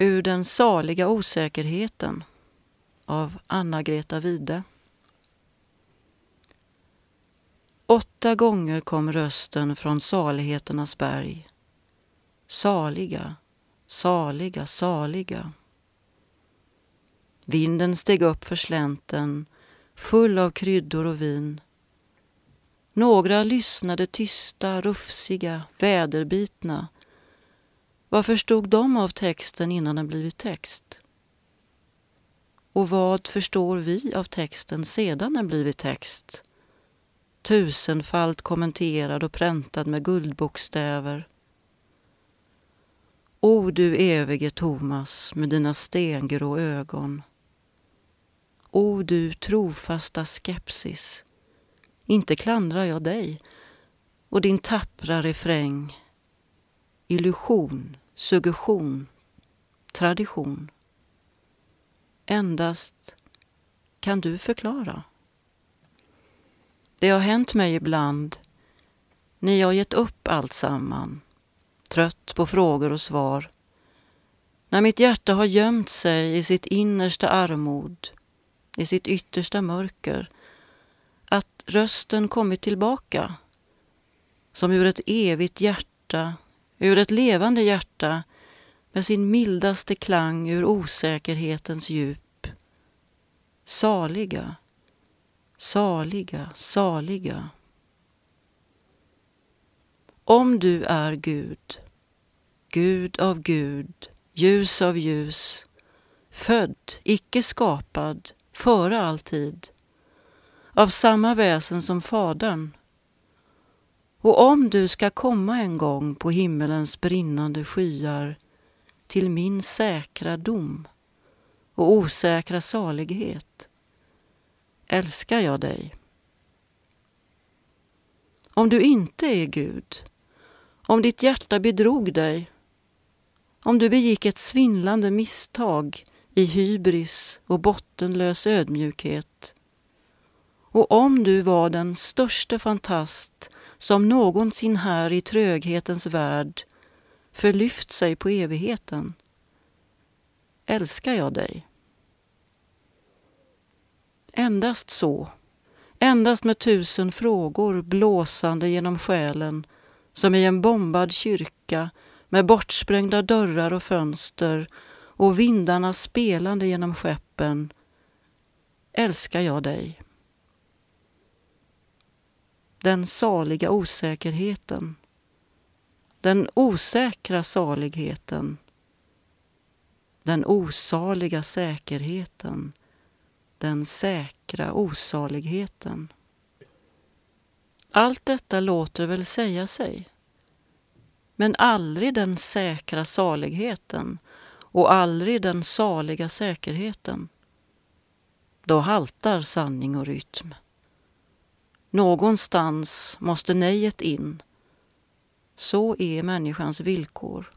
Ur den saliga osäkerheten av Anna-Greta Wide. Åtta gånger kom rösten från saligheternas berg. Saliga, saliga, saliga. Vinden steg upp för slänten, full av kryddor och vin. Några lyssnade tysta, rufsiga, väderbitna. Vad förstod de av texten innan den blivit text? Och vad förstår vi av texten sedan den blivit text? Tusenfalt kommenterad och präntad med guldbokstäver. O du evige Thomas med dina stengrå ögon. O du trofasta skepsis, inte klandrar jag dig och din tappra refräng. Illusion, suggestion, tradition. Endast kan du förklara. Det har hänt mig ibland när jag gett upp allt samman, trött på frågor och svar. När mitt hjärta har gömt sig i sitt innersta armod, i sitt yttersta mörker, att rösten kommit tillbaka som ur ett evigt hjärta, ur ett levande hjärta med sin mildaste klang ur osäkerhetens djup. Saliga, saliga, saliga. Om du är Gud, Gud av Gud, ljus av ljus, född, icke skapad, före all tid, av samma väsen som Fadern. Och om du ska komma en gång på himmelens brinnande skyar till min säkra dom och osäkra salighet, älskar jag dig. Om du inte är Gud, om ditt hjärta bedrog dig, om du begick ett svindlande misstag i hybris och bottenlös ödmjukhet, och om du var den störste fantast som någonsin här i tröghetens värld förlyft sig på evigheten, älskar jag dig. Endast så, endast med tusen frågor blåsande genom själen som i en bombad kyrka med bortsprängda dörrar och fönster och vindarna spelande genom skeppen älskar jag dig. Den saliga osäkerheten. Den osäkra saligheten. Den osaliga säkerheten. Den säkra osaligheten. Allt detta låter väl säga sig. Men aldrig den säkra saligheten och aldrig den saliga säkerheten. Då haltar sanning och rytm. Någonstans måste nejet in. Så är människans villkor.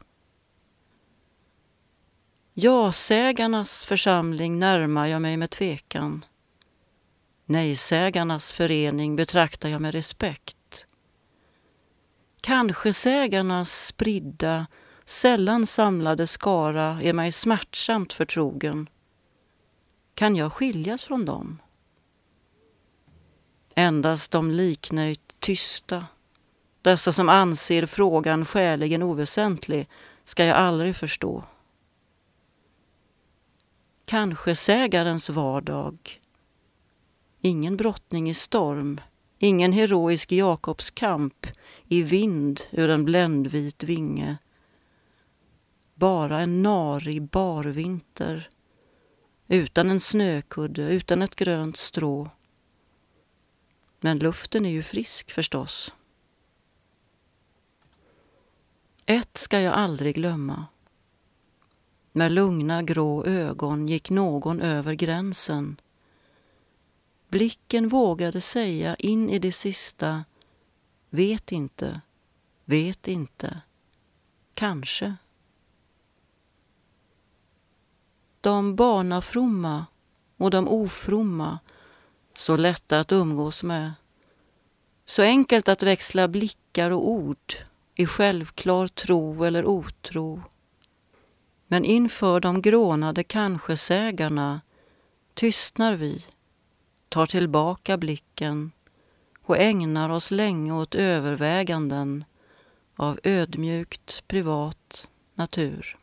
Ja-sägarnas församling närmar jag mig med tvekan. Nej-sägarnas förening betraktar jag med respekt. Kanske-sägarnas spridda, sällan samlade skara är mig smärtsamt förtrogen. Kan jag skiljas från dem? Endast de liknöjt tysta, dessa som anser frågan skäligen oväsentlig, ska jag aldrig förstå. Kanske sägarens vardag. Ingen brottning i storm, ingen heroisk Jakobskamp i vind ur en bländvit vinge. Bara en narig barvinter, utan en snökudde, utan ett grönt strå men luften är ju frisk förstås. Ett ska jag aldrig glömma. Med lugna grå ögon gick någon över gränsen. Blicken vågade säga in i det sista Vet inte, vet inte, kanske. De barnafromma och de ofromma så lätta att umgås med. Så enkelt att växla blickar och ord i självklar tro eller otro. Men inför de grånade kanske-sägarna tystnar vi, tar tillbaka blicken och ägnar oss länge åt överväganden av ödmjukt privat natur.